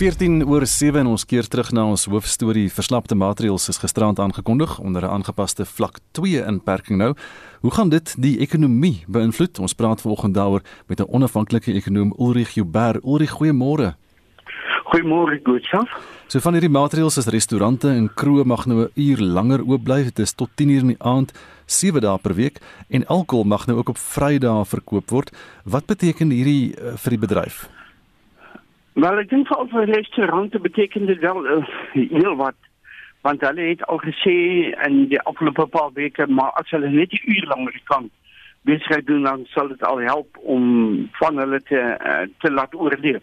14 oor 7 en ons keer terug na ons hoofstorie. Verslapte maatreëls is gisterand aangekondig onder 'n aangepaste vlak 2 inperking nou. Hoe gaan dit die ekonomie beïnvloed? Ons praat vanoggend daaroor met 'n onafhanklike ekonom Ulrich Joubert. Ulrich, goeiemôre. Goeiemôre, goedself. So van hierdie maatreëls is restaurante en kroë mag nou 'n uur langer oop bly. Dit is tot 10:00 in die aand, 7 dae per week en alkohol mag nou ook op Vrydae verkoop word. Wat beteken hierdie uh, vir die bedryf? Wel, ek dink vir al restaurante beteken dit wel uh, heel wat. Want hulle het al gesê in die afgelope paar weke, maar as hulle net 'n uur langer kan besigheid doen, dan sal dit al help om van hulle te uh, te laat oorleef.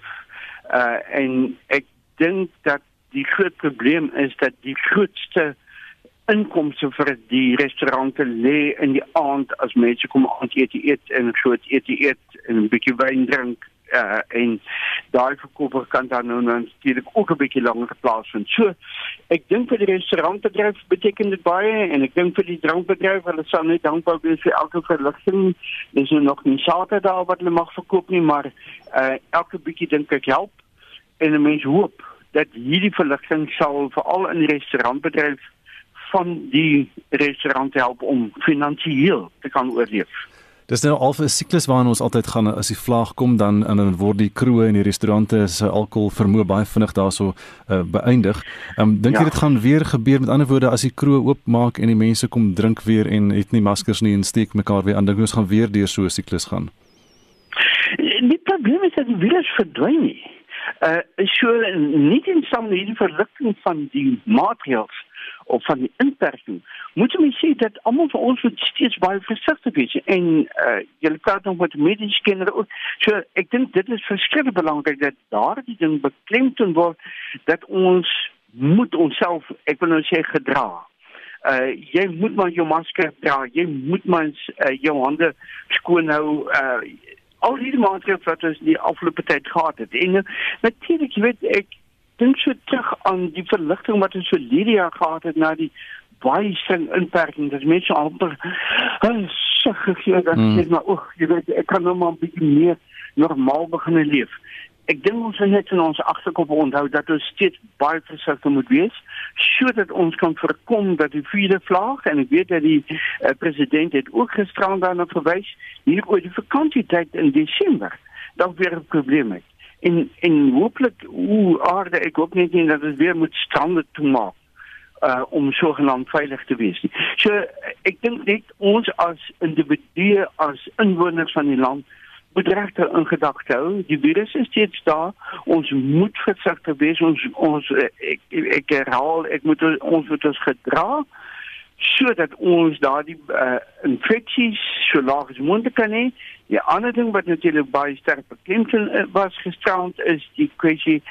Uh en ek dink dat die groot probleem is dat die grootste inkomste vir die restaurante lê in die aand as mense kom aand eet, eet en groot eet, eet en 'n bietjie wyn drink uh, en daai verkoper kan dan nou natuurlik ook 'n bietjie langer geplaas vind. So ek dink vir die restaurantbedryf beteken dit baie en ek dink vir die drankbedryf hulle sal net dankbaar wees vir elke verligting. Dis nou nog nie sake daar wat hulle mag verkoop nie, maar uh, elke bietjie dink ek help en 'n mens hoop dat hierdie verligting sal veral in die restaurantbedryf van die restaurante help om finansiëel te kan oorleef. Dis nou al 'n siklus waarna ons altyd gaan as die vlaag kom dan en dan word die kroë en die restaurante se alkohol vermoë baie vinnig daarso uh, beëindig. Ehm um, dink jy ja. dit gaan weer gebeur met ander woorde as die kroë oopmaak en die mense kom drink weer en het nie maskers nie en steek mekaar weer aan dink ons gaan weer deur so 'n siklus gaan. Die probleem is dat die virus verdwyn nie. Uh so nie in saam met die verligting van die maatreëls of van die inperking moet jy sê dat almal van ons moet steeds baie versigtig wees en uh, jy praat nog met mediese kinders ook. So ek dink dit is verskriklik belangrik dat daardie ding beklemtoon word dat ons moet onsself ek wil nou sê gedra. Uh jy moet maar jou masker dra jy moet maar uh, jou hande skoon hou uh al die maatreëls wat ons die afgelope tyd gehad het. En uh, natuurlik weet ek dink so terug aan die verligting wat ons vir Lydia gehad het na die baie streng inperking dat mense amper sug gegee dat mm. sê maar oek jy weet ek kan nou maar 'n bietjie meer normaal begin leef. Ek dink ons moet net in ons agterkop onthou dat ons steeds baie versigtig moet wees sodat ons kan voorkom dat die vierde vlaag en ek weet dat die uh, president het ook gisterand daarna verwys hier oor die vakansietyd in Desember dan weer 'n probleem het en en hooplik hoe aarde ek hoop net nie dat dit weer moet stande toe maak uh om sogenaamd veilig te wees nie. So ek dink net ons as individue as inwoners van die land moet regte in gedagte hou. Die virus is steeds daar. Ons moet versigtig wees. Ons ons ek ek herhaal ek moet ons moet ons gedra sodat ons daardie uh, infeksies so laag as moontlik kan hê. Die ander ding wat natuurlik baie sterk beklemtoon uh, was gisterand is die kwessie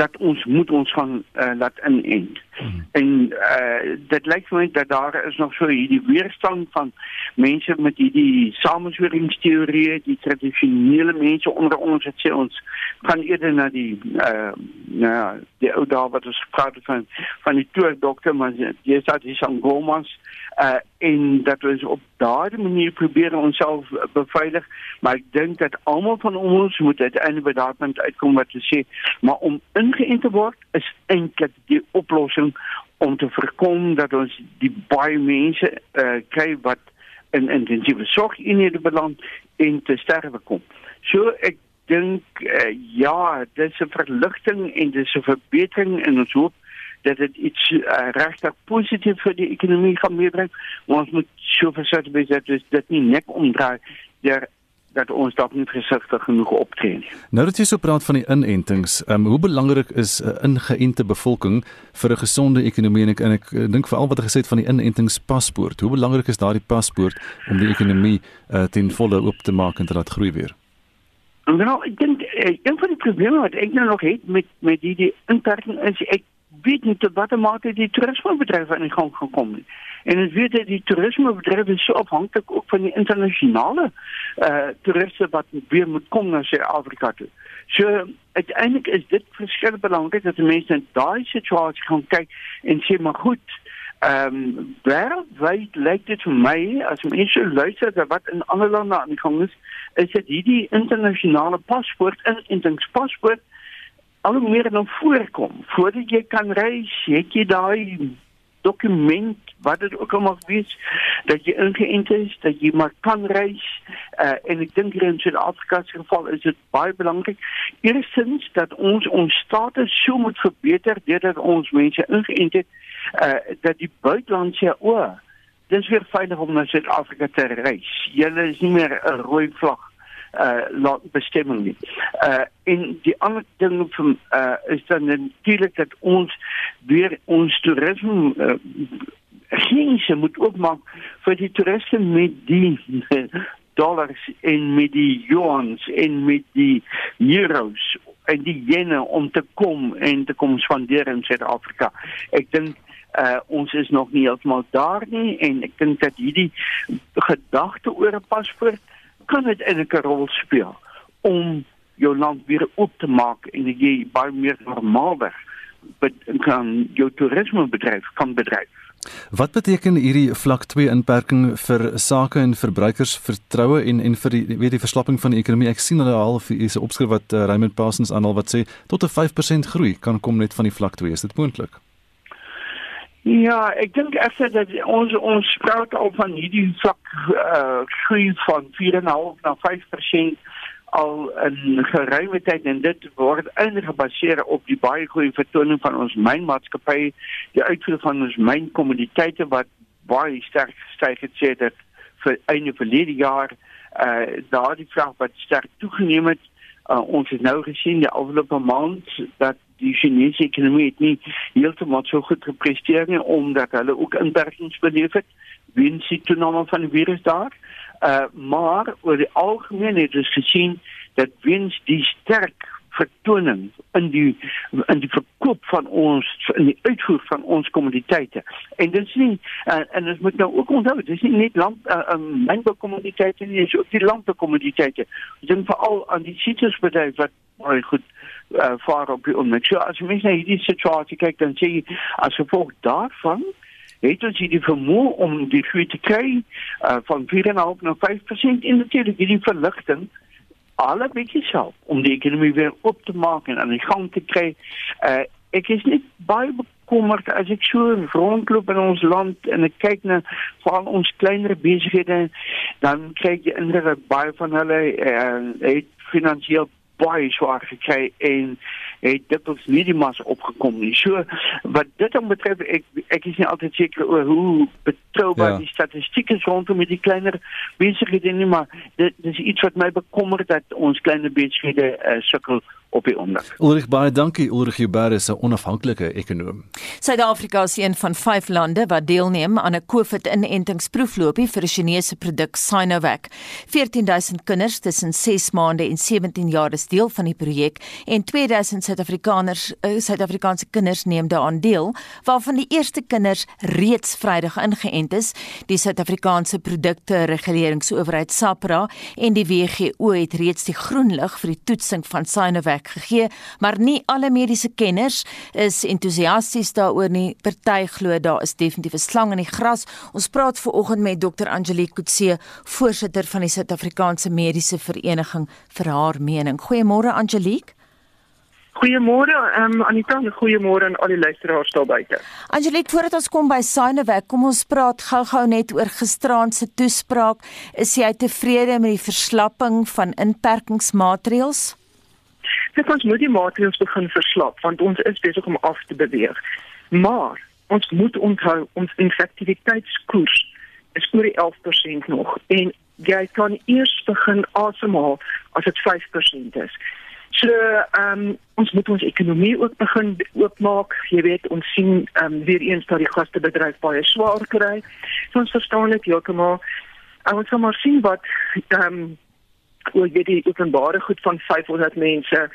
dat ons moet ons gaan uh, laat inent. Hmm. En uh, dit lyk vir my dat daar is nog so hierdie weerstand van mense met hierdie samesweringsteorieë, die tradisionele mense onder ons het sê ons gaan eerder na die uh, nou ja, die ou daar wat ons gepraat het van van die toe dokter maar jy sê dis aan Gomas uh en dat ons op daardie manier probeer onsself beveilig maar ek dink dat almal van ons moet uiteindelik punt uitkom wat te sê maar om ingeënt te word is eintlik die oplossing om te voorkom dat ons die baie mense uh kry wat in intensiewe sorgeenhede beland en te sterwe kom. So ek dink uh, ja dis 'n verligting en dis 'n verbetering en ons hoop dat dit iets uh, regtig positief vir die ekonomie gaan meebring. Ons moet so verseker wees dat dit nie net omdraai der dat ons dalk nie versigtig genoeg optree nie. Nou dat jy so praat van die inentings, um, hoe belangrik is 'n uh, ingeënte bevolking vir 'n gesonde ekonomie en ek en ek uh, dink veral wat jy gesê het van die inentingspaspoort. Hoe belangrik is daardie paspoort om die ekonomie uh, ten volle oop te maak en te laat groei weer? Nou, ek dink een van die probleme wat ek nou nog het met met die die inperking is ek weet nie tot watter mate die toerismebedryf aan die gang gekom het. En ek weet dat die toerismebedryf is so afhanklik ook van die internasionale eh uh, toeriste wat weer moet kom na Suid-Afrika toe. So uiteindelik is dit verskeie belangrik dat mense in daai situasie gaan kyk en sê maar goed, ehm um, wêreldwyd lyk dit vir my as mense luister na wat in ander lande aan die gang is, is dit hierdie internasionale paspoort intens paspoort al hoe meer dan voorkom. Voordat jy kan reis, het jy daai dokument wat dit ook al mag wees dat jy ingeënt is, dat jy maar kan reis. Uh, en ek dink hier in Suid-Afrika se geval is dit baie belangrik eerstens dat ons ons status so moet verbeter deurdat ons mense ingeënt het uh, dat die buitelandse o, dis weer veilig om na Suid-Afrika te reis. Julle is nie meer 'n rooi vlag uh bestemming nie. Uh en die ander ding van uh is dan natuurlik dat ons weer ons toerisme uh, grense moet oopmaak vir die toeriste met die dollars en met die yuans en met die euros en die yenne om te kom en te kom spandeer in Suid-Afrika. Ek dink uh ons is nog nie heeltemal daar nie en ek dink dat hierdie gedagte oor 'n paspoort kan dit eintlik 'n rol speel om jou land weer op te maak en jy baie meer normaalweg kan jou toerisme bedryf kan bedryf. Wat beteken hierdie vlak 2 inperking vir sake en verbruikers vertroue en en vir die weet die verslapping van die ekonomie? Ek sien hulle al hier 'n opskrif wat uh, Raymond Parsons aanhaal wat sê tot 'n 5% groei kan kom net van die vlak 2. Is dit moontlik? Ja, ek dink effe dat ons ons praat al van hierdie vlak uh, groei van 4,5 na 5% al 'n geruime tyd en dit word ingebaseer op die baie goeie vertoning van ons mynmaatskappy, die uitvoer van ons mynkommoditeite wat baie sterk gestyg het sê dat vir einde verlede jaar uh daardie vraag wat sterk toegeneem het. Uh, ons het nou gesien die afgelope maand dat die Chinese ekonomie het nie heeltemal so goed gepresteer nie omdat hulle ook inperkings beleef het weens die toename van die virus daar. Uh maar oor die algemeen het ons gesien dat weens die sterk vertoning in die in die verkoop van ons in die uitvoer van ons kommoditeite. En dit is nie uh, en ons moet nou ook onthou, dit is nie net land uh, um, mynbekommoditeite nie, dit is ook die landbekommoditeite. Ons dink veral aan die sitrusbedryf wat baie goed uh, vaar op die oomblik. So as jy mens na hierdie situasie kyk, dan sê jy as gevolg daarvan het ons hierdie vermoë om die groei te kry uh, van 4,5 na 5% in natuurlik hierdie verligting alle help om die ekonomie weer op te maak en die gang te kry. Uh, ek is nie baie bekommerd as ek so rondloop in ons land en ek kyk na veral ons kleiner besighede dan kyk jy indruk baie van hulle uh, het finansiëel baie swaar gekry en het dikwels nie die mas opgekom nie. So wat dit dan betref ek ek is nie altyd seker oor hoe betroubaar ja. die statistiek is rondom die kleiner besighede nie, maar dit, dit is iets wat my bekommer dat ons kleiner besighede uh, sukkel op die oomblik. Ulrich baie dankie Ulrich Huber is 'n onafhanklike ekonom. Suid-Afrika is een van 5 lande wat deelneem aan 'n COVID-inentingsproefloopie vir 'n Chinese produk Sinovac. 14000 kinders tussen 6 maande en 17 jaar is deel van die projek en 2000 Suid-Afrikaners uh, Suid-Afrikaanse kinders neem daaraan deel, waarvan die eerste kinders reeds Vrydag ingeënt is. Die Suid-Afrikaanse Produkte Reguleringsowerheid SAPRA en die WHO het reeds die groen lig vir die toetsing van Sinovac gegee, maar nie alle mediese kenners is entoesiasties daaroor nie. Party glo daar is definitief 'n slang in die gras. Ons praat ver oggend met Dr. Angelique Kutse, voorsitter van die Suid-Afrikaanse Mediese Vereniging vir haar mening. Goeiemôre Angelique. Goeiemôre, ehm um, Anita, goeiemôre aan al die luisteraars daar buite. Angelique, voordat ons kom by Sinewek, kom ons praat gou-gou net oor gisteraand se toespraak. Is jy tevrede met die verslapping van inperkingsmaatreëls? Dit ons moet die maatreëls begin verslap want ons is besig om af te beweeg. Maar ons moet onthou ons infektiwiteitskoers is oor die 11% nog en jy kan eers begin asemhaal as dit 5% is. So, ehm um, ons moet ons ekonomie ook begin oopmaak. Jy weet, ons sien ehm um, weer eens dat die gastebedryf baie swaar kry. So ons verstaan dit heeltemal. Ons gaan maar sien wat ehm um, oor die openbare goed van 500 mense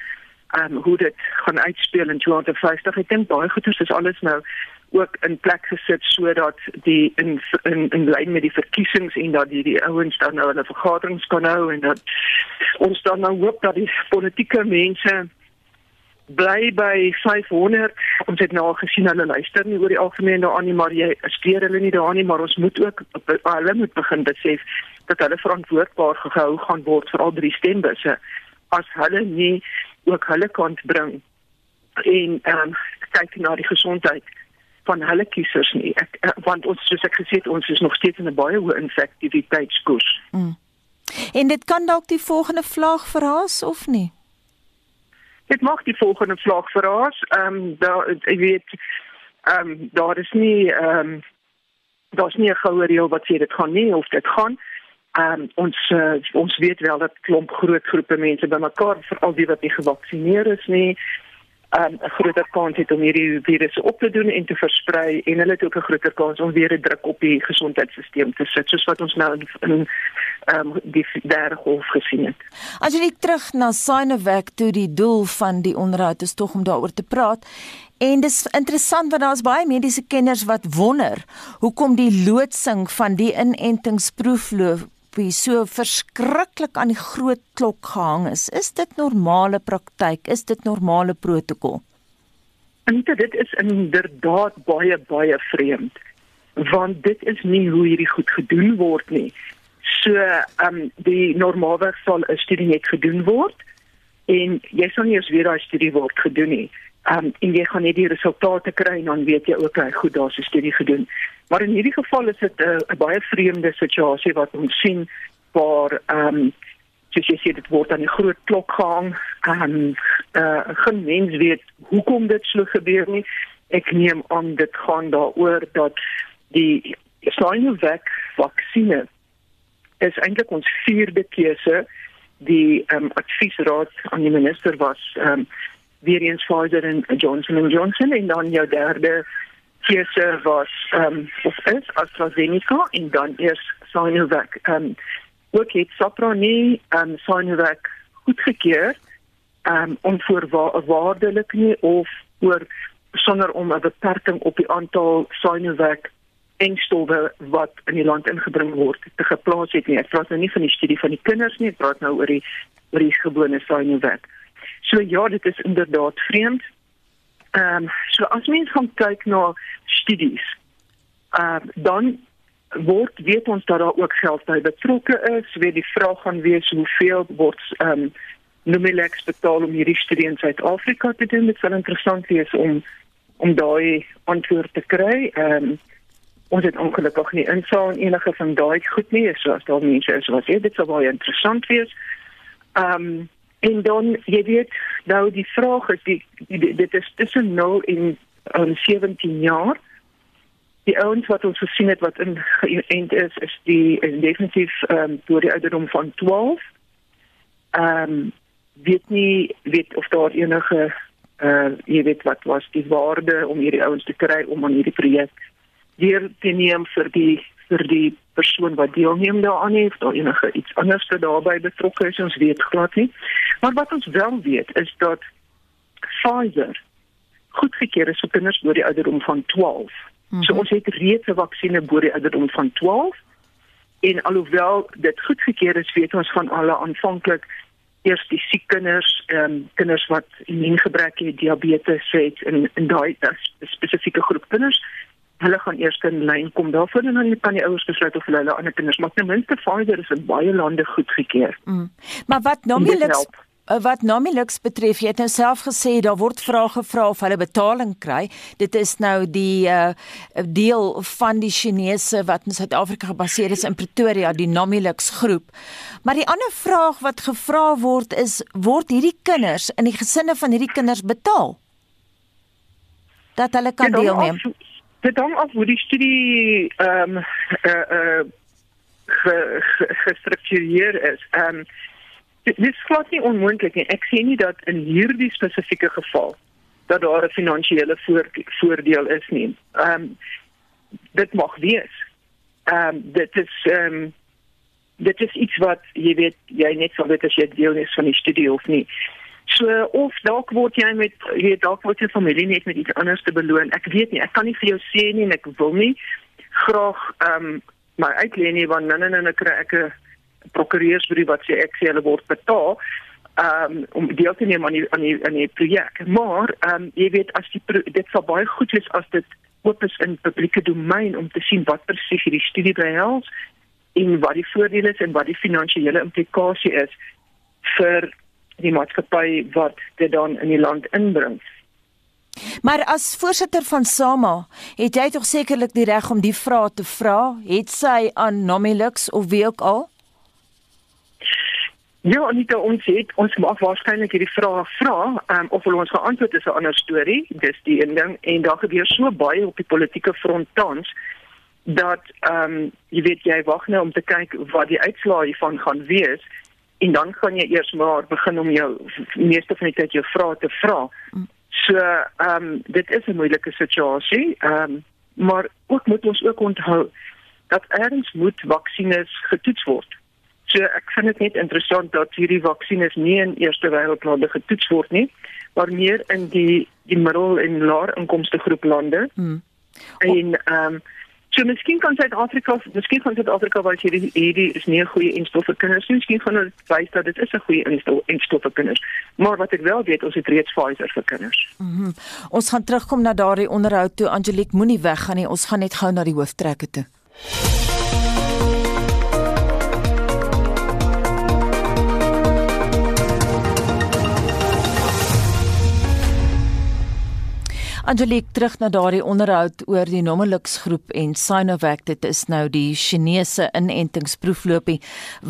um hoe dit gaan uitspeel in 2050 ek dink baie goeders is alles nou ook in plek gesit sodat die in in in lyn met die verkiesings en dat die die ouens dan nou hulle vergaderings kan hou en dat ons dan nou hoop dat die politieke mense bly by 500 ons het nou al gesien hulle luister nie oor die algemeen daaraan nie maar jy steur hulle nie daaraan nie maar ons moet ook hulle moet begin besef dat hulle verantwoordbaar gehou gaan word vir al drie stembusse as hulle nie ook hulle kant bring en ehm um, kyk na die gesondheid van hulle kiesers nie. Ek uh, want ons soos ek gesê het, ons is nog steeds in 'n baie hoë infektiwiteitskoers. Mm. En dit kan dalk die volgende vlaag verhaas of nie? Dit mag die volgende vlaag verhaas. Ehm um, daar ek weet ehm um, daar is nie ehm um, daar's nie 'n goue reël wat sê dit gaan nie of dit gaan. Ehm um, ons uh, ons weet wel dat klomp groot groepe mense bymekaar veral die wat nie gevaksinneer is nie um, 'n groter kans het om hierdie virus op te doen en te versprei en hulle het ook 'n groter kans om weer 'n druk op die gesondheidstelsel te sit soos wat ons nou in, in um, die derde golf gesien het. As jy terug na Sinovac toe die doel van die onderhoud is tog om daaroor te praat En dis interessant want daar's baie mediese kenners wat wonder hoekom die loodsing van die inentingsproefloop wie so verskriklik aan die groot klok gehang is. Is dit normale praktyk? Is dit normale protokol? Anita, dit is inderdaad baie baie vreemd want dit is nie hoe hierdie goed gedoen word nie. So, ehm um, die normaalweg sal 'n studie net gedoen word en jy sal nie eens weet daai studie word gedoen nie. Ehm um, en jy gaan net die resultate kry en dan weet jy ook hy goed daar's 'n studie gedoen. Maar in hierdie geval is dit 'n uh, baie vreemde situasie wat ons sien waar ehm um, soos jy sê dit word aan die groot klok gehang en eh uh, geen mens weet hoekom dit so gebeur nie. Ek neem aan dit gaan daaroor dat die Sinovac vaksinne is eintlik ons vierde keuse die ehm um, adviesraad aan die minister was ehm um, weer eens Pfizer en Johnson & Johnson en dan jou derde keuse was ehm um, of is AstraZeneca en dan eers Sinovac. Ehm um, ook het Sapra nie ehm um, Sinovac goedgekeur ehm um, onvoorwaardelik nie of oor sonder om 'n beperking op die aantal Sinovac engstowwe wat in die land ingebring word te geplaas het nie. Ek praat nou nie van die studie van die kinders nie, ek praat nou oor die oor die gewone Sinovac. So ja, dit is inderdaad vreemd. Ehm um, so as mens gaan kyk na studies, ehm uh, dan word weet ons daar ook geld by betrokke is. Weet die vraag gaan wees hoeveel word ehm um, Numilex betaal om hierdie studie in Suid-Afrika te doen. Dit sal interessant wees om om daai antwoord te kry. Ehm um, ons het ongelukkig nie insaal in enige van daai goed nie, soos daar mense is wat sê dit sou baie interessant wees. Ehm um, En dan jy weet nou die vraag is die, die dit is tussen 0 en um, 17 jaar. Die ouens wat ons gesien het wat in geënt is is die is definitief ehm um, deur die ouderdom van 12. Ehm um, weet nie weet of daar enige uh jy weet wat was die waarde om hierdie ouens te kry om aan hierdie projek deur te neem vir die vir die persoon wat deelneem daaraan het, of enige iets anders wat daarbey betrokke is, ons weet glad nie. Maar wat ons wel weet is dat Pfizer goedgekeur is vir kinders oor die ouderdom van 12. Mm -hmm. So ons het reeds 'n vaksinne oor die ouderdom van 12 en alhoewel dit goedgekeur is, weet ons van alle aanvanklik eers die siek kinders, ehm um, kinders wat immuungebrek het, diabetes het en en daai spesifieke groep kinders hulle gaan eers in lyn kom daarvoor en dan kan die ouers besluit of hulle hulle ander kinders maar ten minste Pfizer is in baie lande goedgekeur. Mm. Maar wat nomielik Eh, wat Nomilux betref, jy het nou self gesê daar word vrae gevra of hulle betaling kry. Dit is nou die uh deel van die Chinese wat in Suid-Afrika gebaseer is in Pretoria, die Nomilux groep. Maar die ander vraag wat gevra word is word hierdie kinders in die gesinne van hierdie kinders betaal? Dat hulle kan deelneem. Dit hang af hoe die studie ehm um, uh uh gestruktureer is. Ehm um, Dit is glad nie onmoontlik nie. Ek sê nie dat in hierdie spesifieke geval dat daar 'n finansiële voordeel is nie. Ehm um, dit mag wees. Ehm um, dit is ehm um, dit is iets wat jy weet jy net sou weet as jy deel is van die studie of nie. So of dalk word jy met jy dalk word jy familie net met iets anders te beloon. Ek weet nie. Ek kan nie vir jou sê nie en ek wil nie graag ehm um, my uitleen nie want dan dan dan kry ek 'n prokureursbrief wat sê ek sê hulle word betaal um, om deel te neem aan die aan die aan die projek. Maar ehm um, jy weet as die dit sal baie goed wees as dit oop is in publieke domein om te sien wat presies hierdie studie behels en wat die voordele is en wat die finansiële implikasie is vir die maatskappy wat dit dan in die land inbring. Maar as voorsitter van SAMA, het jy tog sekerlik die reg om die vrae te vra, het sy aan Nomilux of wie ook al? Ja, Anita, ons het ons mag waarskynlik hierdie vrae vra, um, of hulle ons geantwoord is 'n ander storie. Dis die een ding en daar gebeur so baie op die politieke front tans dat ehm um, jy weet jy wag nou om te kyk wat die uitslae hiervan gaan wees en dan gaan jy eers maar begin om jou meeste van die tyd jou vrae te vra. So ehm um, dit is 'n moeilike situasie. Ehm um, maar ook moet ons ook onthou dat erns moet vaksines getoets word. So ek vind dit net interessant dat hierdie vaksines nie in eerste wêreldlande getoets word nie, maar meer in die die middel en laer inkomste groep lande. Hmm. En ehm um, so miskien kan Suid-Afrika, miskien kan Suid-Afrika wys hierdie hierdie is nie 'n goeie instof vir kinders nie. Miskien gaan hulle wys dat dit is 'n goeie instof instof vir kinders. Maar wat ek wel weet, ons het reeds Pfizer vir kinders. Mm -hmm. Ons gaan terugkom na daardie onderhoud toe Angelique moenie weggaan nie. Ons gaan net gou na die hooftrekke toe. Angelique terug na daardie onderhoud oor die Nomelux groep en Sinovac dit is nou die Chinese inentingsproeflopie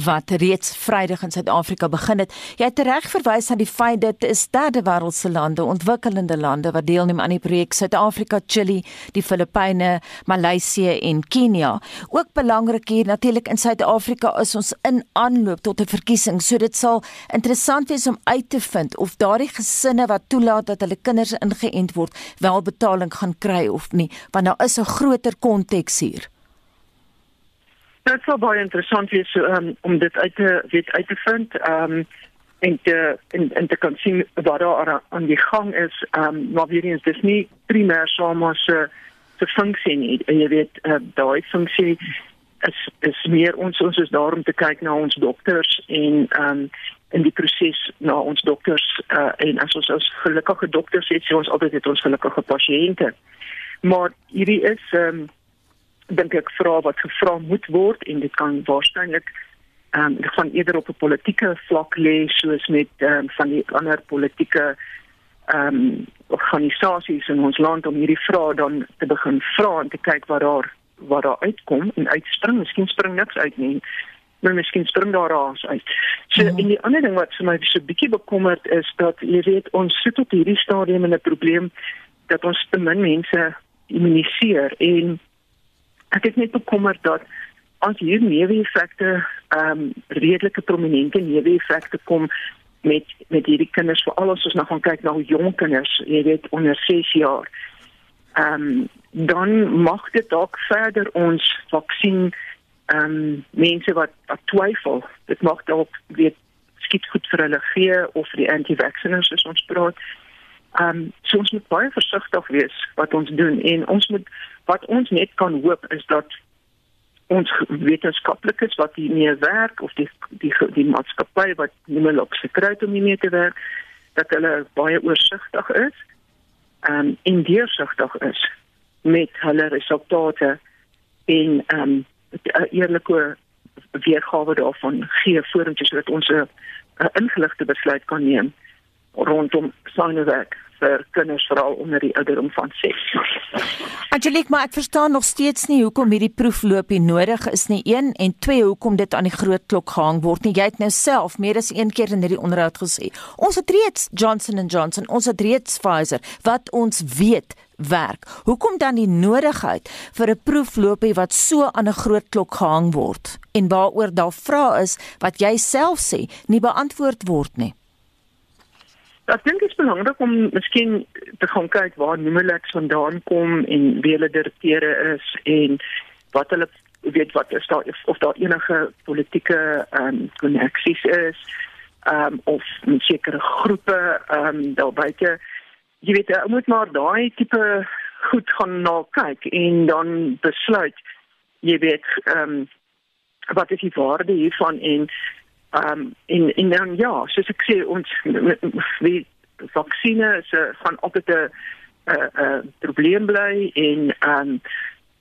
wat reeds Vrydag in Suid-Afrika begin het. Jy het reg verwys na die feit dit is derde wêreldse lande, ontwikkelende lande wat deelneem aan die projek Suid-Afrika, Chili, die Filippyne, Maleisië en Kenia. Ook belangrik hier natuurlik in Suid-Afrika is ons in aanloop tot 'n verkiesing, so dit sal interessant wees om uit te vind of daardie gesinne wat toelaat dat hulle kinders ingeënt word wel betaling gaan kry of nie, want daar is 'n groter konteks hier. Dit sou baie interessant wees um, om dit uit te weet uit te vind. Ehm um, en te en, en te kan sien wat daar aan die gang is. Ehm um, maar weer eens dis nie primêr soms se se funksie nie. En jy weet uh, daai funksie is is meer ons ons is daar om te kyk na ons dokters en ehm um, in die proses na ons dokters uh, en as ons as gelukkige dokters het, sê ons altyd het ons gelukkige pasiënte. Maar hierdie is ehm um, dink ek vra wat gevra moet word en dit kan waarskynlik ehm um, van eerder op 'n politieke vlak lê soos met ehm um, van die ander politieke ehm um, organisasies in ons land om hierdie vrae dan te begin vra en te kyk wat daar wat daar uitkom en uitspring, miskien spring niks uit nie maar miskien spring daar raas uit. So mm. en die ander ding wat vir my so 'n bietjie bekommerd is dat jy weet ons sit op hierdie stadium in 'n probleem dat ons te min mense immuniseer en ek is net bekommerd dat as hier neeweffekte ehm um, redelike prominente neeweffekte kom met met hierdie kinders veral as ons nou gaan kyk na hoe jong kinders jy weet onder 6 jaar ehm um, dan mag dit dalk verder ons vaksin ehm um, mense wat, wat twyfel, dit mag dalk weet skiet goed vir hulle gee of vir die anti-vacciners as ons praat. Ehm um, so ons moet baie versigtig wees wat ons doen en ons moet wat ons net kan hoop is dat ons wetenskaplikes wat hiermee werk of die die die maatskappy wat Nimmelok se kry om hiermee te werk dat hulle baie oorsigtig is um, en deursigtig is met hulle resultate en ehm um, 'n eerlike weergawe daarvan gee vorentoe sodat ons 'n ingeligte besluit kan neem rondom Sinovac vir kinders veral onder die ouderdom van 6. Angelique, maar ek verstaan nog steeds nie hoekom hierdie proefloopie nodig is nie. 1 en 2 hoekom dit aan die groot klok gehang word nie. Jy het nou self meer as een keer in hierdie onderhoud gesê. Ons het reeds Johnson & Johnson, ons het reeds Pfizer wat ons weet werk. Hoekom dan die nodigheid vir 'n proefloopie wat so aan 'n groot klok gehang word en waaroor daar vrae is wat jy self sê nie beantwoord word nie? Ek dink dit is belangrik om miskien te gaan kyk waar Numelex vandaan kom en wie hulle direkteure is en wat hulle weet wat is daar of daar enige politieke ehm um, koneksies is ehm um, of sekere groepe ehm um, daar buite jy weet jy moet maar daai tipe goed gaan na kyk en dan besluit jy weet ehm um, wat is die waarde hiervan en ehm um, en en dan ja soos ek sê ons die vaksines is uh, van altyd 'n 'n probleem bly en ehm um,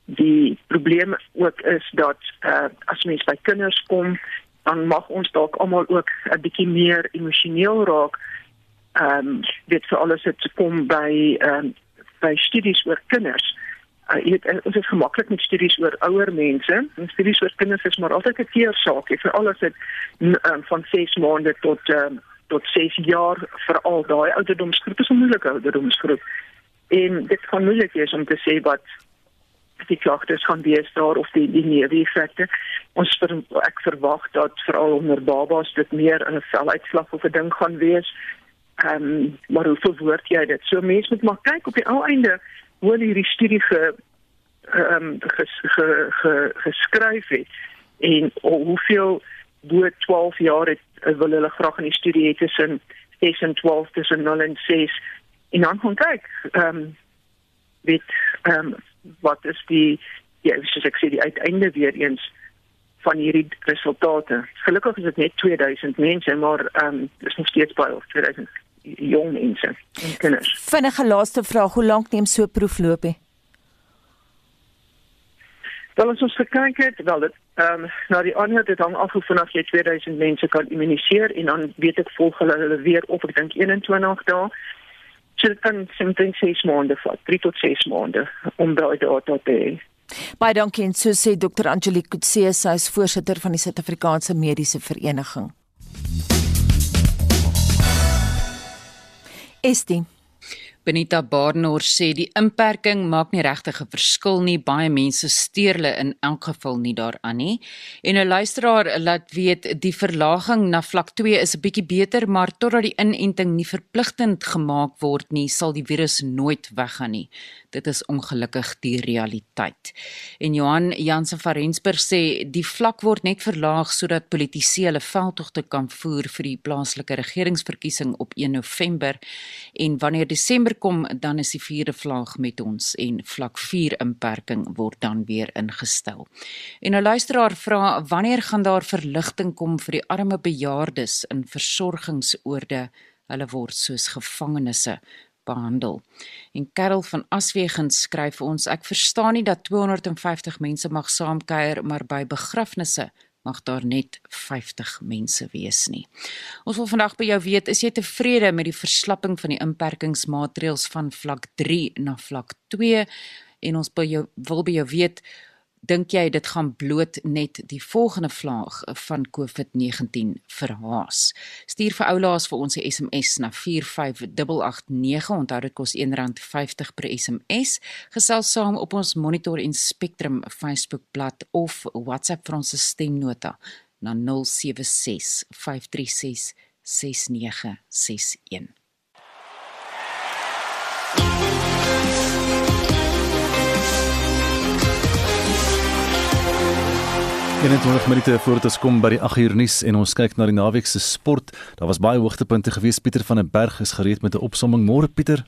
die probleem ook is dat uh, as mens by kinders kom dan mag ons dalk almal ook 'n bietjie meer emosioneel raak ehm um, dit vir alles het kom by ehm um, by studies oor kinders uh, jy weet ons is gemaklik met studies oor ouer mense en studies oor kinders is maar altyd 'n keersaak vir al as dit um, van 6 maande tot um, tot 6 jaar veral daai ouderdomsgroep is 'n moeilike ouderdomsgroep en dit kan moeilik wees om te sê wat die klagtes gaan wees daar of die die neeweffekte. Ons ver, ek verwag dat veral onder babas dit meer 'n veluitslag of 'n ding gaan wees. Ehm um, maar hoe verwoord jy dit? So mense moet maar kyk op die ou einde hoe hierdie studie ge ehm um, ges, ge, ge, geskryf het en hoeveel bo 12 jaar het wil hulle graag in die studie hê tussen 6 en 12 tussen 0 en 6 en dan gaan kyk ehm um, weet ehm um, wat is die ja, soos ek sê die uiteinde weer eens van hierdie resultate. Gelukkig is dit net 2000 mense, maar ehm um, dis nog steeds baie of 2000 jong mense. Kinders. Vinnige laaste vraag, hoe lank neem so 'n proef loop hè? Wel ons het gekyk het, wel dit ehm um, nou die aanhou dit hang af van of jy 2000 mense kan immuniseer en dan weet ek volg hulle hulle weer op ek dink 21 dae So dit kan omtrent 6 maande vat, 3 tot 6 maande om daai data te hê. Baie dankie en so sê Dr. Angelique Kutse, sy is voorsitter van die Suid-Afrikaanse Mediese Vereniging. Estie Benita Barnard sê die inperking maak nie regtig 'n verskil nie. Baie mense steur hulle in elk geval nie daaraan nie. En 'n luisteraar laat weet die verlaging na vlak 2 is 'n bietjie beter, maar totdat die inenting nie verpligtend gemaak word nie, sal die virus nooit weggaan nie. Dit is ongelukkig die realiteit. En Johan Jansen van Rensburg sê die vlak word net verlaag sodat politici hulle veldtogte kan voer vir die plaaslike regeringsverkiesing op 1 November en wanneer Desember kom dan is die vierde vlaag met ons en vlak 4 inperking word dan weer ingestel. En 'n luisteraar vra wanneer gaan daar verligting kom vir die arme bejaardes in versorgingsoorde? Hulle word soos gevangenes behandel. En Karel van Aswegen skryf vir ons: Ek verstaan nie dat 250 mense mag saamkuier, maar by begrafnisse mag daar net 50 mense wees nie. Ons wil vandag by jou weet, is jy tevrede met die verslapping van die inperkingsmaatreëls van vlak 3 na vlak 2? En ons by jou wil by jou weet, dink jy dit gaan bloot net die volgende vlaag van COVID-19 verhaas? Stuur vir oulaas vir ons 'n SMS na 45889. Onthou dit kos R1.50 per SMS. Gesels saam op ons Monitor en Spectrum Facebook bladsy of WhatsApp vir ons stemnota na 076 536 6961. 21 minute voor dit kom by die 8 uur nuus en ons kyk na die naweek se sport. Daar was baie hoogtepunte gewees. Pieter van der Berg is gereed met 'n opsomming. Môre Pieter.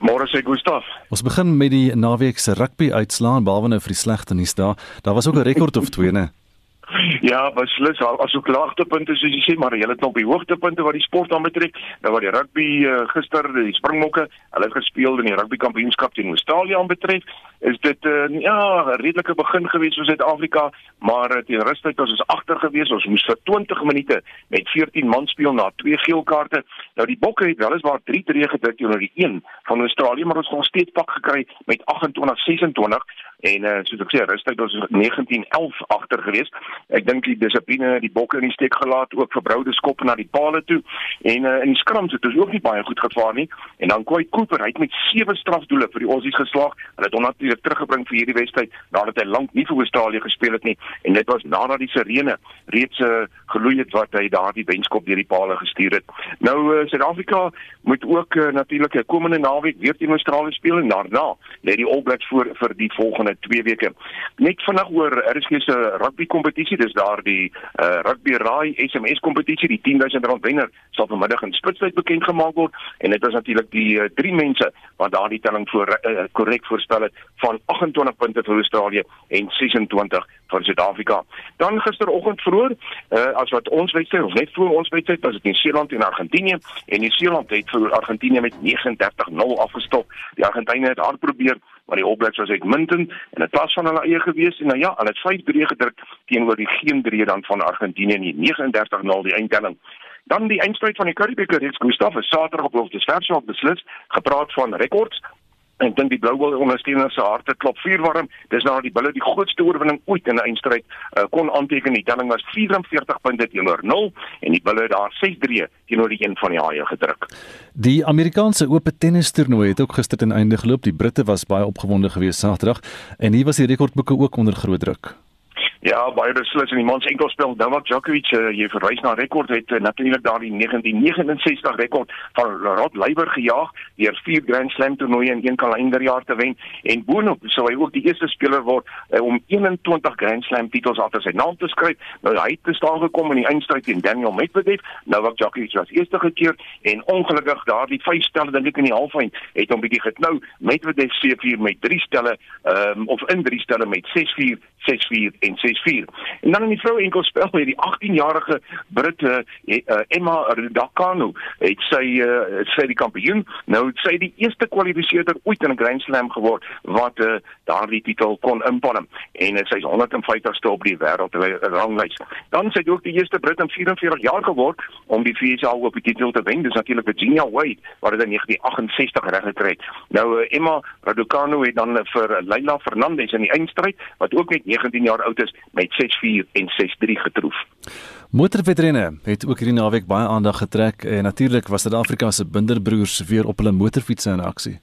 Môre sê Gustaf. Ons begin met die naweek se rugby uitslaan behalwe nou vir die slegte nuus daar. Daar was ook 'n rekord of twee, né? Ja, beslis as ook laagtepunte soos jy sê, maar hulle het nog die hoogtepunte wat die sport aanbetrek. Nou wat die rugby uh, gister, die Springbokke, hulle het gespeel in die rugby kampioenskap teen Australië aanbetref, is dit uh, ja, 'n redelike begin gewees vir Suid-Afrika, maar uh, teen rustyd was ons agter gewees. Ons moes vir 20 minute met 14 man speel na twee geel kaarte. Nou die Bokke het weliswaar 3-3 gedruk teenoor die 1 van Australië, maar ons het nog steeds pak gekry met 28-26 en uh, soos ek sê rustyd ons 19-11 agter gewees. Ek dink die dissipline die bokke in die steek gelaat ook verbroude skop na die palle toe en uh, in die skrums het ons ook nie baie goed gevaar nie en dan kwai Cooper hy het met sewe strafdoele vir die Aussies geslaag. Hulle het hom natuurlik teruggebring vir hierdie wedstryd nadat hy lank nie vir Australië gespeel het nie en dit was nadat die sirene reeds uh, geloei het wat hy daardie wenskop deur die palle gestuur het. Nou uh, Suid-Afrika moet ook uh, natuurlik 'n komende naweek weer teen Australië speel en daarna lê die All Blacks voor vir die volgende 2 weke. Net vinnig oor RSG se rugby kompetisie, dis daar die uh, rugby raai SMS kompetisie, die 10000 rand wenner sal vanmiddag in Spitsbergen bekend gemaak word en dit is natuurlik die uh, drie mense wat daardie telling voor korrek uh, voorspel het van 28 punte vir Australië en 26 vir Suid-Afrika. Dan gisteroggend vroeër, uh, as wat ons wedstryd of net voor ons wedstryd, was dit in Seeland en Argentinië en New Zealand het vir Argentinië met 39-0 afgestop. Die Argentynë het hard probeer maar die All Blacks was uitmuntend en dit was van hulle eie gewees en nou ja, hulle het 5-3 gedruk teenoor die geen 3 dan van Argentinië nie 39-0 die eindtelling. Dan die eindstryd van die Currie Beeker reeks Gustaf is Saterdag op Loftus Vershoek beslis gepraat van rekords ek dink die Blue Bulls ondersteuners se harte klop vuurwarm. Dis nou die Bulls die grootste oorwinning ooit in 'n eindstryd uh, kon aanteken. Die telling was 44 punte teenoor 0 en die Bulls daar 6-3 teenoor die een van die Haie gedruk. Die Amerikaanse Ope tennis toernooi het ook gister ten einde geloop. Die Britte was baie opgewonde geweest Saterdag en hier was die rekordboeke ook onder groot druk. Ja, baie beslis in die mans enkelspel Novak Djokovic, uh, jy verwys na rekord het uh, natuurlik daardie 1969 rekord van Rod Laver gejaag deur vier Grand Slam toernooie in een kalenderjaar te wen en boonop sou hy ook die eerste speler word uh, om 21 Grand Slam titels agter sy naam te skryf. Nou hy het te staan gekom in die eindstryd teen Daniel Medvedev. Novak Djokovic was eerste gekeer en ongelukkig daardie vyf stelle dink ek in die halfeind het hom bietjie geknou. Medvedev se vier met drie stelle um, of in drie stelle met 6-4, 6-4 en 6 6-4. En dan in die vroue enkelspel het die 18-jarige Brit uh, Emma Raducanu het sy uh, sy die kampioen. Nou sy die eerste kwalifiseerder ooit in 'n Grand Slam geword wat uh, daardie titel kon inpalm en uh, sy is 150ste op die wêreld ranglys. Dan sy het ook die eerste Brit in 44 jaar geword om die VSA op die titel te wen. Dis natuurlik Virginia Wade wat dit in 1968 reg gekry het. Nou uh, Emma Raducanu het dan uh, vir Leila Fernandez in die eindstryd wat ook net 19 jaar oud is met 6-4 en 6-3 getroof. Motorwedrenne het ook hierdie naweek baie aandag getrek en natuurlik was Suid-Afrika se binderbroers weer op hulle motorfietsse in aksie.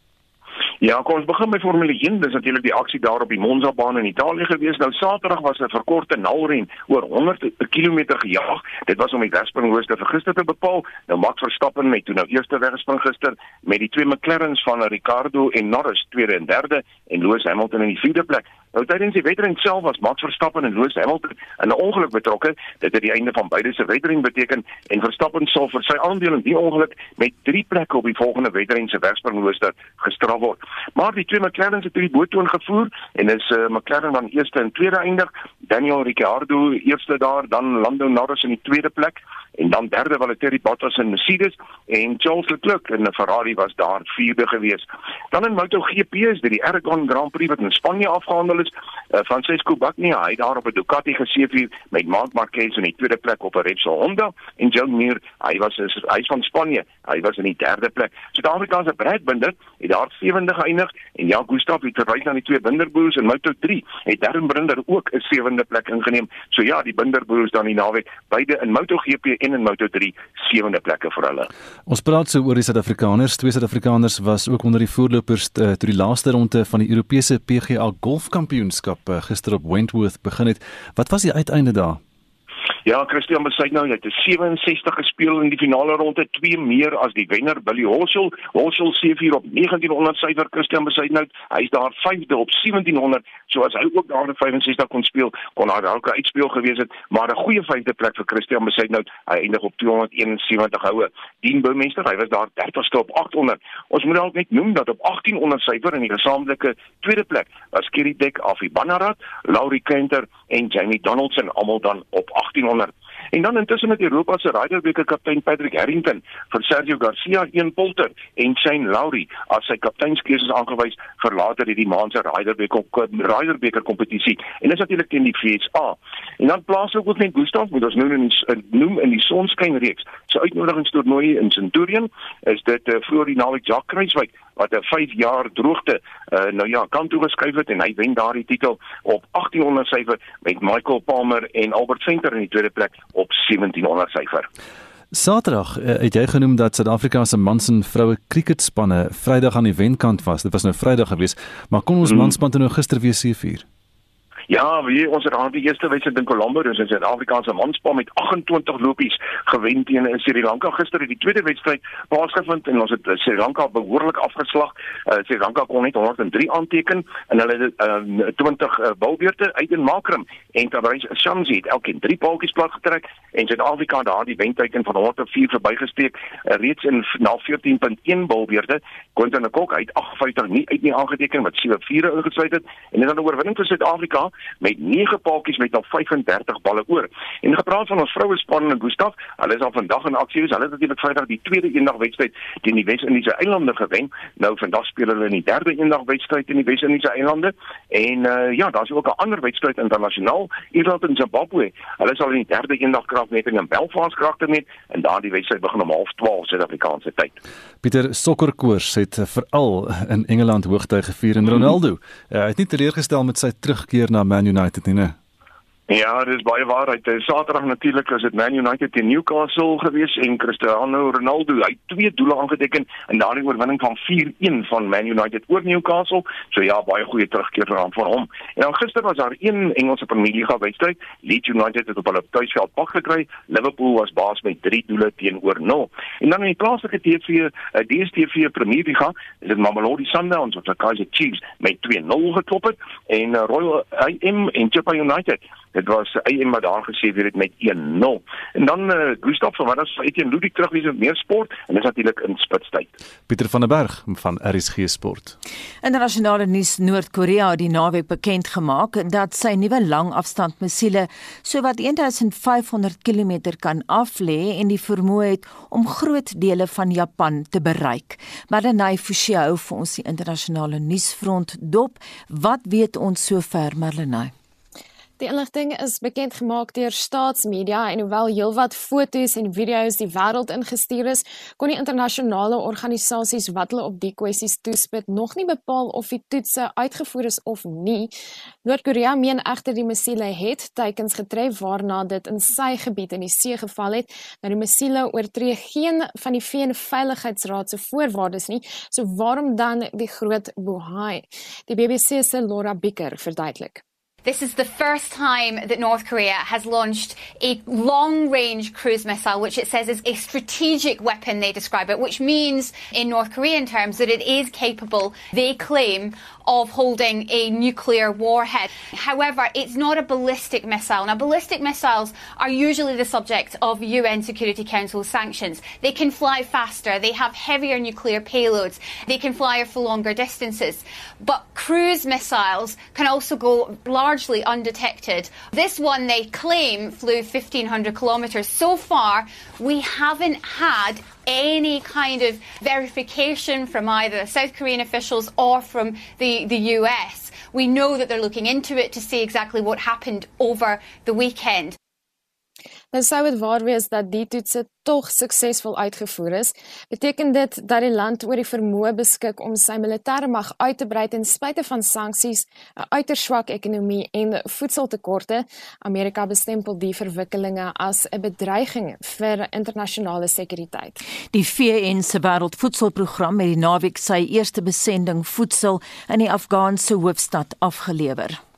Ja, kom ons begin met Formule 1. Dis natuurlik die aksie daar op die Monza baan in Italië gewees. Nou Saterdag was 'n verkorte nalren oor 100 km gejaag. Dit was om die wegspringrooster vir gister te bepaal. Nou Max Verstappen met toe nou eerste wegspring gister met die twee McLarens van Ricardo en Norris tweede en derde en Lewis Hamilton in die vierde plek. Nou tydens die wedren self was Max Verstappen en Lewis Hamilton in 'n ongeluk betrokke. Dit het die einde van beide se wedren beteken en Verstappen sal vir sy aandeel in die ongeluk met 3 plekke op die volgende wedren se wegspringrooster gestraf word. Maar die twee McLarens het hierdie boot toe gevoer en is uh, McLaren dan eerste en tweede eindig. Daniel Ricciardo eerste daar, dan Lando Norris in die tweede plek en dan derde Valtteri Bottas in Mercedes en Charles Leclerc in 'n Ferrari was daar vierde gewees. Dan in MotoGP is dit die Aragon Grand Prix wat in Spanje afgehandel is. Uh, Francesco Bagnaia het daar op 'n Ducati geseëvier met Marc Marquez in die tweede plek op 'n Repsol Honda en John Mir, hy was hy is van Spanje, hy was in die derde plek. Suid-Afrika se Brad Binder het daar sewende geëindig en Jan Gustaf het verwys na die twee Binderboers in Moto3 het Darren Binder ook 'n sewende plek ingeneem. So ja, die Binderboers dan die naweek beide in MotoGP en in Moto3 sewende plekke vir hulle. Ons praat so oor die Suid-Afrikaners. Twee Suid-Afrikaners was ook onder die voorlopers uh, toe die laaste ronde van die Europese PGA Golfkampioenskap uh, gister op Wentworth begin het. Wat was die uiteinde daar? Ja, Christian Besuit nou, hy het 67 gespeel in die finale ronde, twee meer as die wenner Billy Horschel. Horschel se vier op 1900 syfer Christian Besuit nou. Hy's daar 5de op 1700, so as hy ook daar in 65 kon speel, kon hy dalk 'n uitspeel gewees het, maar 'n goeie vyfde plek vir Christian Besuit nou. Hy eindig op 271 houe. Dien Bouwmeester, hy was daar 30ste op 800. Ons moet dalk net noem dat op 1800 syfer in die gesamentlike tweede plek was Kerry Deck af die Bannarat, Laurie Kenter en Jamie Donaldson almal dan op 1800 500. En dan intussen met Europa se Ryderbeker kaptein Patrick Harrington vir Sergio Garcia een polter en Shane Lowry as sy kapteinskeuses aangewys vir later hierdie maand se Ryderbeker Ryderbeker kompetisie. En dis natuurlik teen die FSA. En dan plaas ook net Gustav met ons noem in die, noem in die sonskyn reeks. Sy uitnodigingstoernooi in Centurion is dit uh, voor die naweek Jacques Kruiswyk wat 'n 5 jaar droogte uh, nou ja kant toe geskuif het en hy wen daardie titel op 1800 syfer met Michael Palmer en Albert Venter in die tweede plek op 1700 syfer. Saterdag uh, het jy genoem dat Suid-Afrika se mans en vroue kriketspanne Vrydag aan die wenkant was. Dit was nou Vrydag geweest, maar kon ons hmm. manspan nou gister weer seëvier? Ja, wie ons het aan die eerste wedstryd in Colombo, dis in Suid-Afrika se manspan met 28 lopies gewen teen in Sri Lanka gister het die tweede wedstryd plaasgevind en ons het uh, Sri Lanka behoorlik afgeslag. Uh, Sri Lanka kon net 103 aanteken en hulle het uh, 20 uh, balbeurte uit in Makram en Tabrys Shamsi het elkeen 3 paaltjies plat getrek en Suid-Afrika daardie wenteken van 104 verbygesteek uh, reeds in na 14.1 balbeurte. Quentin Kok het 58 nie uit nie aangeteken wat 7 vure ingesluit het en dit is 'n oorwinning vir Suid-Afrika met 9 paadjies met al 35 balle oor. En gepraat van ons vroue span in Gustaf, hulle is al vandag in aksie. Hulle het natuurlik Vrydag die tweede eendag wedstryd teen die Wes-Indiese Eilande gewen. Nou vandag speel hulle in die derde eendag wedstryd teen die Wes-Indiese Eilande. En uh, ja, daar's ook 'n ander wedstryd internasionaal, Ierland en Zimbabwe. Hulle sal in die derde eendag kragmeting in Belfast kragte met en daardie wedstryd begin om 12:30 Suid-Afrikaanse tyd. Pieter Sokkerkoers het veral in Engeland hoogtyd gevier en Ronaldo uh, het nie teleurgestel met sy terugkeer na Man United nie. Ja, dis baie waarheid. Saterdag natuurlik was dit Man United teen Newcastle gewees en Cristiano Ronaldo hy twee doele aangeteken in daardie oorwinning van 4-1 van Man United oor Newcastle. So ja, baie goeie terugkeer hom vir hom. En dan gister was daar een Engelse Premier League wedstryd. Leeds United het op hulle tuisveld pak gekry. Liverpool was baas met 3 doele teenoor 0. En dan in die plaaslike TV, uh, DStv Premier League, is dit Mamelodi Sundowns wat die Kaizer Chiefs met 2-0 geklop het en uh, Royal AM en Chippa United Dit was eie maar daar gesê weer dit met 1-0. En dan uh, Gustav van Wadas uit teen Ludwig terug wie se meer sport en dis natuurlik in spitstyd. Pieter van der Berg van RSG Sport. Internasionale nuus Noord-Korea het die naweek bekend gemaak dat sy nuwe langafstand missiele sowat 1500 km kan aflê en die vermoë het om groot dele van Japan te bereik. Marlenae Forsie hou vir ons die internasionale nuusfront dop. Wat weet ons sover Marlenae? Die inligting is bekend gemaak deur staatsmedia en hoewel heelwat foto's en video's die wêreld ingestuur is, kon die internasionale organisasies wat hulle op die kwessies toespit nog nie bepaal of die toetse uitgevoer is of nie. Noord-Korea meen egter die missiele het teikens getref waarna dit in sy gebied in die see geval het. Nou die missiele oortree geen van die VN Veiligheidsraad se voorwaardes nie. So waarom dan die groot bohaai? Die BBC se Laura Bicker verduidelik. This is the first time that North Korea has launched a long range cruise missile, which it says is a strategic weapon, they describe it, which means in North Korean terms that it is capable, they claim, of holding a nuclear warhead. However, it's not a ballistic missile. Now, ballistic missiles are usually the subject of UN Security Council sanctions. They can fly faster, they have heavier nuclear payloads, they can fly for longer distances. But cruise missiles can also go largely undetected. This one they claim flew 1500 kilometers. So far, we haven't had any kind of verification from either South Korean officials or from the, the US. We know that they're looking into it to see exactly what happened over the weekend. Nou sou dit waar wees dat die toetse tog suksesvol uitgevoer is, beteken dit dat die land oor die vermoë beskik om sy militêre mag uit te brei ten spyte van sanksies, 'n uiters swak ekonomie en voedseltekorte. Amerika bestempel die verwikkelinge as 'n bedreiging vir internasionale sekuriteit. Die VN se Wêreldvoedselprogram het die naweek sy eerste besending voedsel in die Afghaanse hoofstad afgelewer.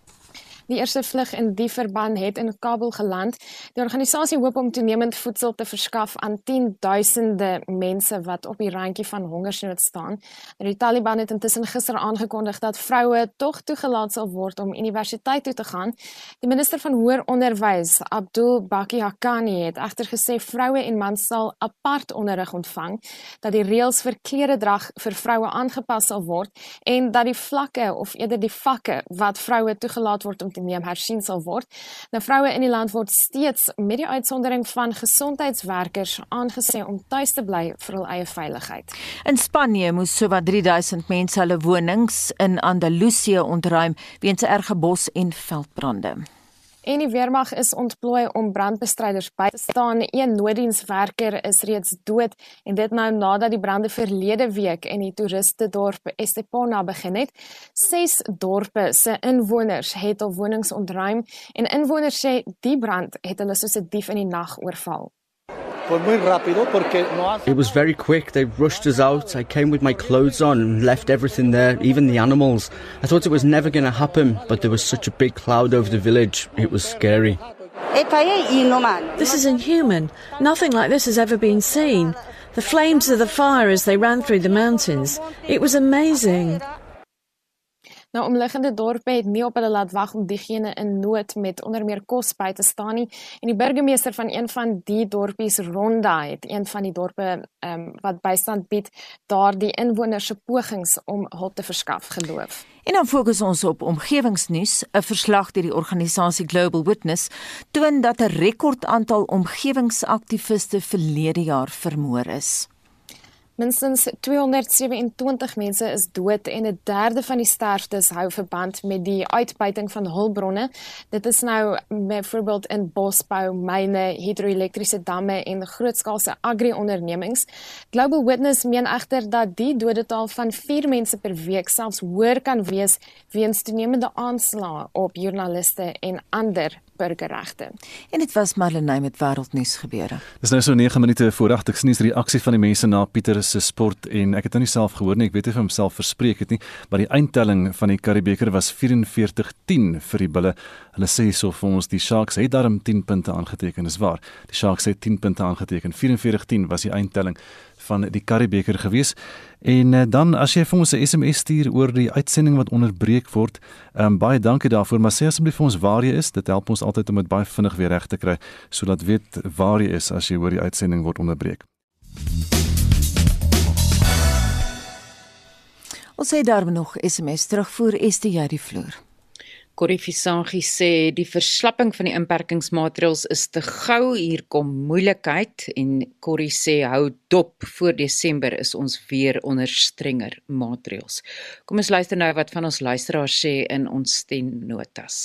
Die eerste vlug in die verband het in Kabul geland. Die organisasie hoop om toenemend voedsel te verskaf aan 10duisende mense wat op die randjie van hongersnood staan. Die Taliban het intussen gister aangekondig dat vroue tog toegelaat sal word om universiteit toe te gaan. Die minister van hoër onderwys, Abdul Baki Hakani, het egter gesê vroue en mans sal apart onderrig ontvang, dat die reëls vir kleredrag vir vroue aangepas sal word en dat die vlakke of eerder die vakke wat vroue toegelaat word om te neem hersien sal word. Nou vroue in die land word steeds met die uitsondering van gesondheidswerkers aangesê om tuis te bly vir hul eie veiligheid. In Spanje moes sowat 3000 mense hulle wonings in Andalusië ontruim weens erge bos- en veldbrande. En die weermag is ontplooi om brandbestryders by te staan. Een nooddienswerker is reeds dood en dit nou nadat die brande verlede week in die toeristedorp Estepona begin het. Ses dorpe se inwoners het al wonings ontruim en inwoners sê die brand het hulle soos 'n dief in die nag oorval. It was very quick. They rushed us out. I came with my clothes on and left everything there, even the animals. I thought it was never going to happen, but there was such a big cloud over the village. It was scary. This is inhuman. Nothing like this has ever been seen. The flames of the fire as they ran through the mountains. It was amazing. Nou omliggende dorpe het nie op hulle laat wag om diegene in nood met onder meer kos by te staan nie en die burgemeester van een van die dorpies Ronda het een van die dorpe ehm um, wat bystand bied daardie inwoners se pogings om hulp te verskaf geloof. En dan fokus ons op omgewingsnuus. 'n Verslag deur die organisasie Global Witness toon dat 'n rekordaantal omgewingsaktiviste verlede jaar vermoor is. Minstens 227 mense is dood en 'n derde van die sterftes hou verband met die uitbuiting van hulpbronne. Dit is nou byvoorbeeld in bosbou, myne, hidroelektriese damme en grootskaalse agri-ondernemings. Global Witness meen egter dat die dodetal van 4 mense per week selfs hoër kan wees weens toenemende aanslae op joernaliste en ander burgerregte. En dit was Marlenae met wêreldnuus gebeure. Dis nou so 9 minute voordat ek sien die reaksie van die mense na Pieter se sport en ek het nou nie self gehoor nie, ek weet nie of hy homself verspreek het nie, maar die eindtelling van die Karibeker was 44-10 vir die Bulle. Hulle sê so vir ons die Sharks het daarom 10 punte aangeteken, is waar. Die Sharks het 10 punte aangeteken. 44-10 was die eindtelling van die Karibeker gewees. En uh, dan as jy vir ons 'n SMS stuur oor die uitsending wat onderbreek word, um, baie dankie daarvoor, maar sê asseblief vir ons waar jy is. Dit help ons altyd om dit baie vinnig weer reg te kry sodat weet waar jy is as jy hoor die uitsending word onderbreek. Ons sê daarom nog SMS terugvoer die jy die vloer. Corrie Visangi sê die verslapping van die inperkingsmaatreëls is te gou hier kom moeilikheid en Corrie sê hou dop voor Desember is ons weer onder strenger maatreëls. Kom ons luister nou wat van ons luisteraars sê in ons stemnotas.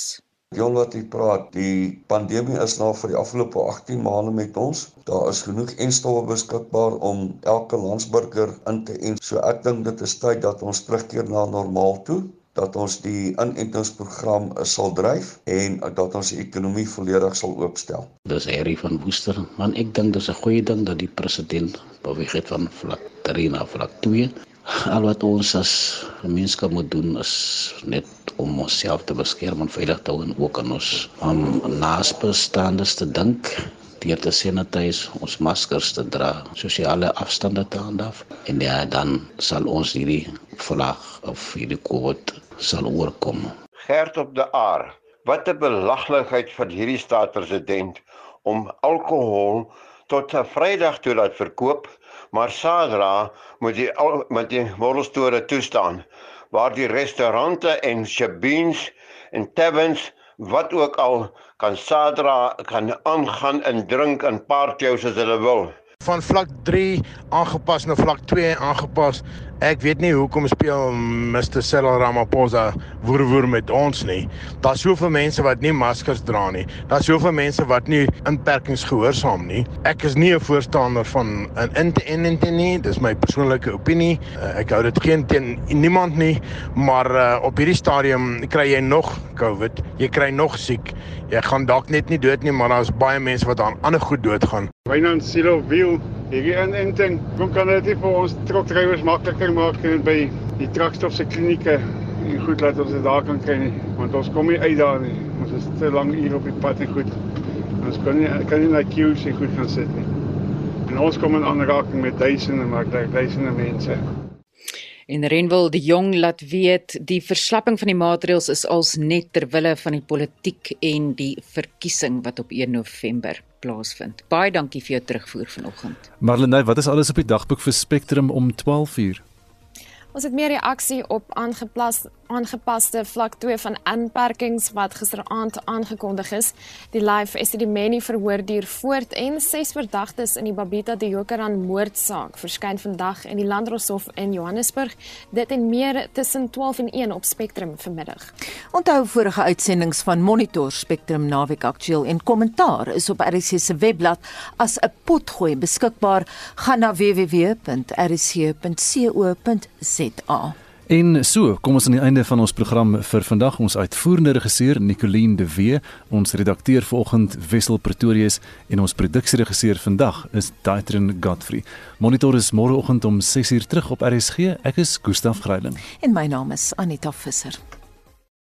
Jong wat jy praat, die pandemie is nou vir die afgelope 18 maande met ons. Daar is genoeg enstowwe beskikbaar om elke landsburger in te en. So ek dink dit is tyd dat ons terugkeer na normaal toe dat ons die inentingsprogram sal dryf en dat ons die ekonomie volledig sal oopstel. Dis Harry van Woester, man ek dink dis 'n goeie ding dat die president beweeg het van vlak 3 na vlak 2. Al wat ons as gemeenskap moet doen is net om onsself te beskerm en veilig te hou en ook aan ons om naasbestaandes te dink deur te sanitize, ons maskers te dra, sosiale afstande te handhaaf en ja, dan sal ons hierdie vlag of hierdie COVID sal oorkom. Gert op die aar. Wat 'n belaglikheid van hierdie staatspresident om alkohol tot 'n Vrydag toe laat verkoop, maar Saterdag moet die met die borrelstore toestaan waar die restaurante en shebeens en taverns wat ook al kan Sadra kan aangaan en drink in partyhous as hulle wil. Van vlak 3 aangepas na vlak 2 aangepas. Ek weet nie hoekom speel Mr Cyril Ramaphosa woer woer met ons nie. Daar's soveel mense wat nie maskers dra nie. Daar's soveel mense wat nie inperkings gehoorsaam nie. Ek is nie 'n voorstander van 'n inenting nie. Dis my persoonlike opinie. Uh, ek hou dit geen teen niemand nie, maar uh, op hierdie stadium kry jy nog COVID. Jy kry nog siek. Jy gaan dalk net nie dood nie, maar daar's baie mense wat aan ander goed doodgaan. Wynand Silo Wiel, hierdie inenting, kom kan dit vir ons trokdrywers makliker maak by die trakstof se klinieke en goed laat ons dit daar kan kry nie want ons kom nie uit daar nie. Ons is te lank hier op die pad en goed. Ons kan nie kan nie na queues en goed gaan sit nie. En ons kom in aanraking met duisende maar daar duisende mense. En Renwil die Jong laat weet die verslapping van die maatreëls is als net ter wille van die politiek en die verkiesing wat op 1 November plaasvind. Baie dankie vir jou terugvoer vanoggend. Marlenae, wat is alles op die dagboek vir Spectrum om 12:00? Ons het meer reaksie op aangeplas aangepaste vlak 2 van inperkings wat gisteraand aangekondig is. Die live is die menie verhoor duur voort en ses verdagtes in die Babita de Jokeran moordsaak verskyn vandag in die Landdroshof in Johannesburg. Dit en meer tussen 12 en 1 op Spectrum vanmiddag. Onthou vorige uitsendings van Monitor Spectrum Naweek Aktueel en kommentaar is op RC se webblad as 'n potgooi beskikbaar. Gaan na www.rc.co.za ZA. En so, kom ons aan die einde van ons program vir vandag. Ons uitvoerende regisseur Nicoline de Wee, ons redakteur vanoggend Wessel Pretorius en ons produksieregisseur vandag is Daitrin Godfrey. Monitor is môreoggend om 6:00 terug op RSG. Ek is Gustaf Greiling. En my naam is Anita Visser.